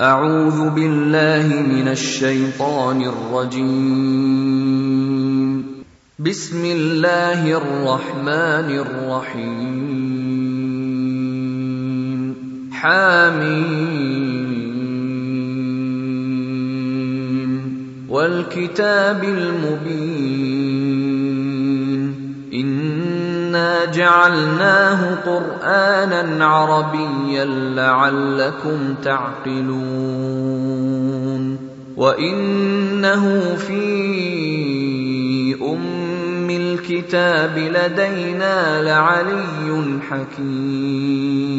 أعوذ بالله من الشيطان الرجيم. بسم الله الرحمن الرحيم. حاميم. والكتاب المبين. أنا جعلناه قرآنا عربيا لعلكم تعقلون وإنه في أم الكتاب لدينا لعلي حكيم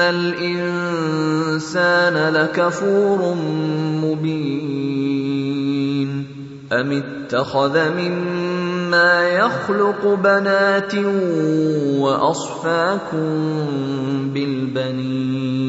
ان الانسان لكفور مبين ام اتخذ مما يخلق بنات واصفاكم بالبنين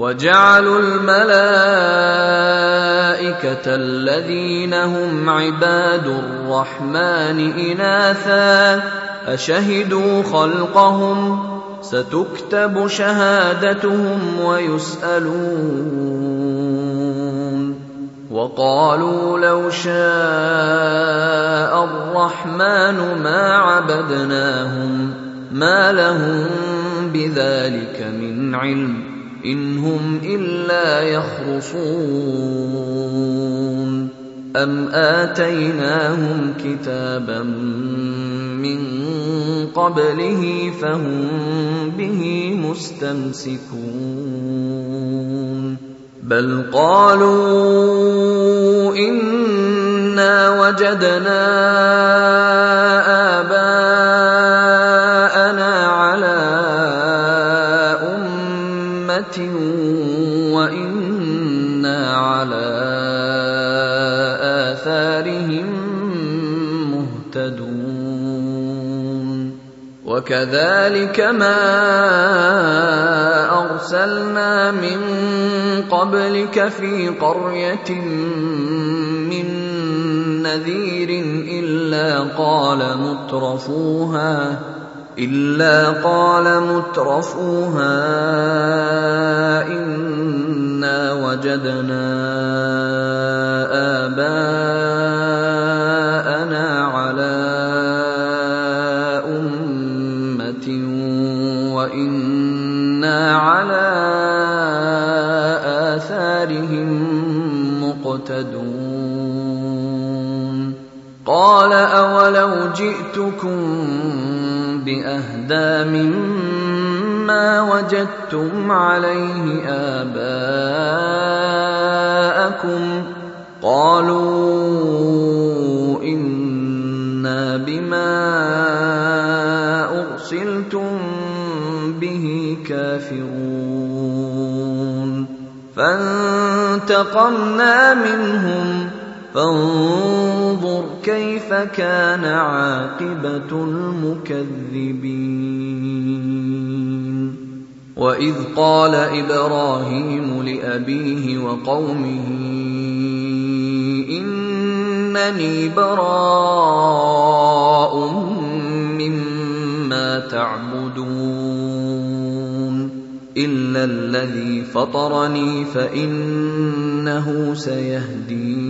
وجعلوا الملائكة الذين هم عباد الرحمن إناثا أشهدوا خلقهم ستكتب شهادتهم ويسألون وقالوا لو شاء الرحمن ما عبدناهم ما لهم بذلك من علم إن هم إلا يخرصون. أم آتيناهم كتابا من قبله فهم به مستمسكون. بل قالوا إنا وجدنا وكذلك ما أرسلنا من قبلك في قرية من نذير إلا قال مترفوها إلا قال مترفوها إنا وجدنا آباءنا جئتكم بأهدى مما وجدتم عليه آباءكم قالوا إنا بما أرسلتم به كافرون. فانتقمنا منهم فانظر كيف كان عاقبة المكذبين. وإذ قال إبراهيم لأبيه وقومه إنني براء مما تعبدون. إلا الذي فطرني فإنه سيهدين.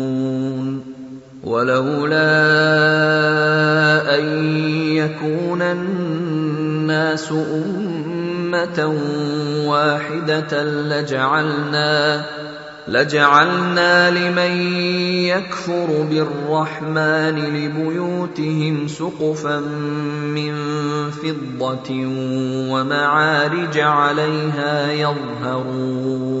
ولولا أن يكون الناس أمة واحدة لجعلنا لجعلنا لمن يكفر بالرحمن لبيوتهم سقفا من فضة ومعارج عليها يظهرون.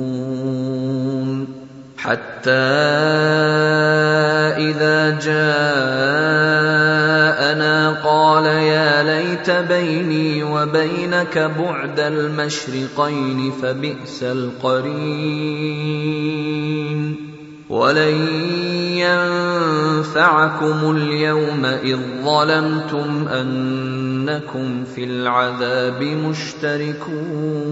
حتى إذا جاءنا قال يا ليت بيني وبينك بعد المشرقين فبئس القرين. ولن ينفعكم اليوم إذ ظلمتم أنكم في العذاب مشتركون.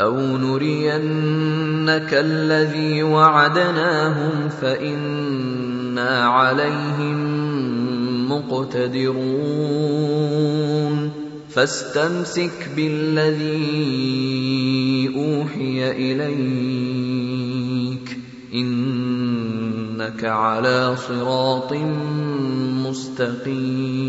أو نرينك الذي وعدناهم فانا عليهم مقتدرون فاستمسك بالذي اوحي اليك انك على صراط مستقيم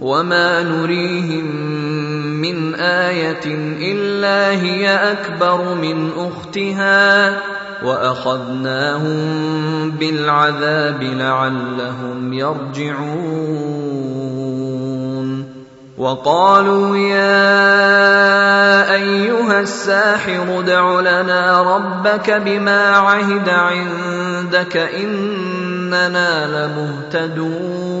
وما نريهم من إيه الا هي اكبر من اختها واخذناهم بالعذاب لعلهم يرجعون وقالوا يا ايها الساحر ادع لنا ربك بما عهد عندك اننا لمهتدون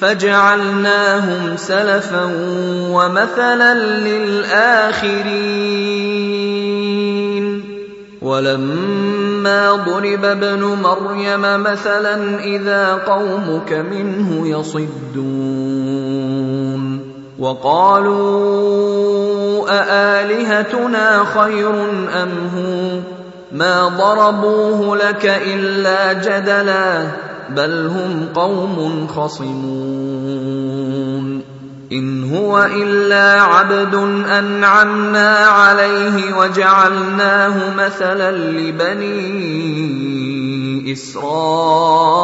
فجعلناهم سلفا ومثلا للآخرين. ولما ضرب ابن مريم مثلا إذا قومك منه يصدون. وقالوا أآلهتنا خير أم هو؟ ما ضربوه لك إلا جدلا. بل هم قوم خصمون. إن هو إلا عبد أنعمنا عليه وجعلناه مثلا لبني إسرائيل.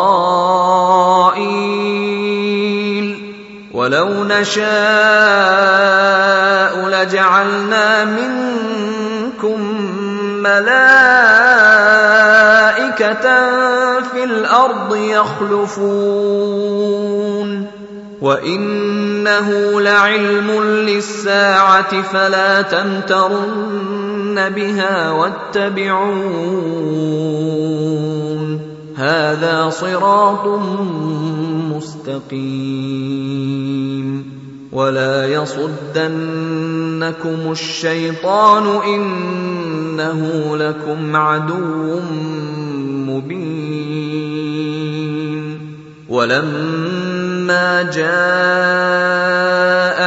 ولو نشاء لجعلنا منكم ملائكه في الأرض يخلفون. وإنه لعلم للساعة فلا تمترن بها واتبعون. هذا صراط مستقيم. ولا يصدنكم الشيطان انه لكم عدو مبين ولما جاء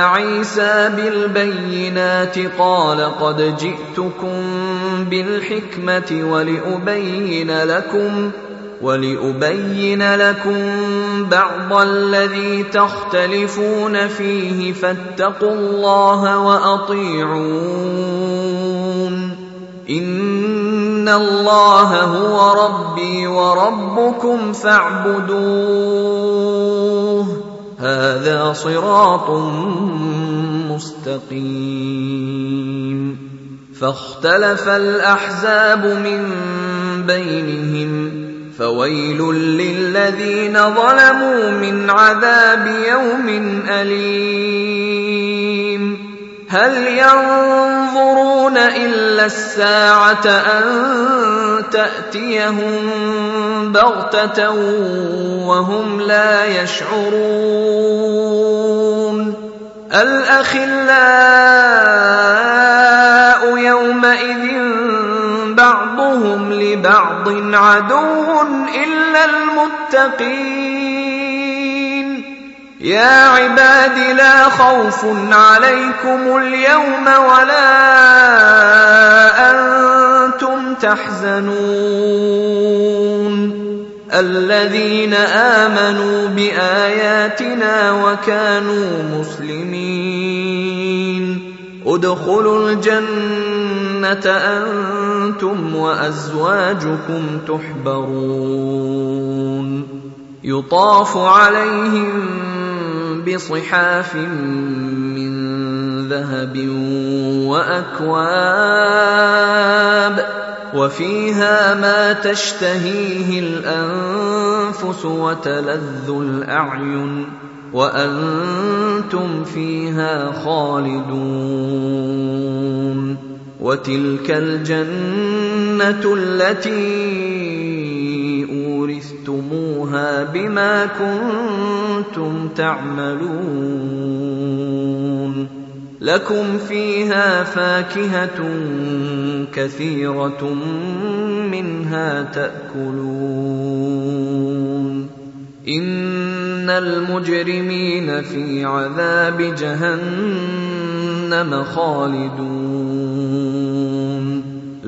عيسى بالبينات قال قد جئتكم بالحكمه ولابين لكم ولأبين لكم بعض الذي تختلفون فيه فاتقوا الله وأطيعون. إن الله هو ربي وربكم فاعبدوه. هذا صراط مستقيم. فاختلف الأحزاب من بينهم. فويل للذين ظلموا من عذاب يوم أليم. هل ينظرون إلا الساعة أن تأتيهم بغتة وهم لا يشعرون؟ الأخلاء يومئذ بعضهم لبعض عدو إلا المتقين. يا عباد لا خوف عليكم اليوم ولا أنتم تحزنون. الذين آمنوا بآياتنا وكانوا مسلمين. ادخلوا الجنة أنتم وأزواجكم تحبرون. يطاف عليهم بصحاف من ذهب وأكواب وفيها ما تشتهيه الأنفس وتلذ الأعين وأنتم فيها خالدون. وتلك الجنة التي أورثتموها بما كنتم تعملون. لكم فيها فاكهة كثيرة منها تأكلون. إن المجرمين في عذاب جهنم خالدون.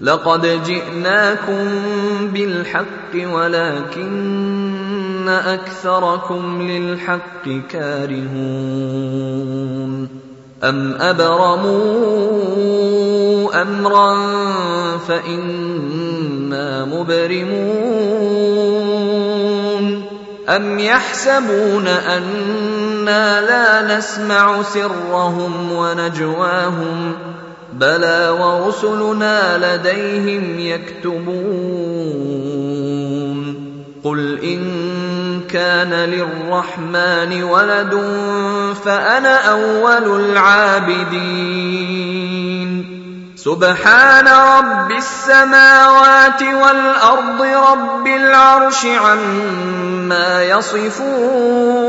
لقد جئناكم بالحق ولكن أكثركم للحق كارهون أم أبرموا أمرا فإنا مبرمون أم يحسبون أنا لا نسمع سرهم ونجواهم بلى ورسلنا لديهم يكتبون. قل إن كان للرحمن ولد فأنا أول العابدين. سبحان رب السماوات والأرض رب العرش عما يصفون.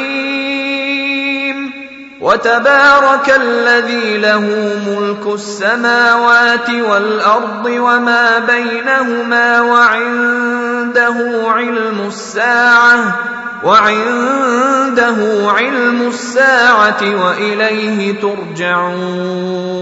وتبارك الذي له ملك السماوات والأرض وما بينهما وعنده علم الساعة وعنده علم الساعة وإليه ترجعون.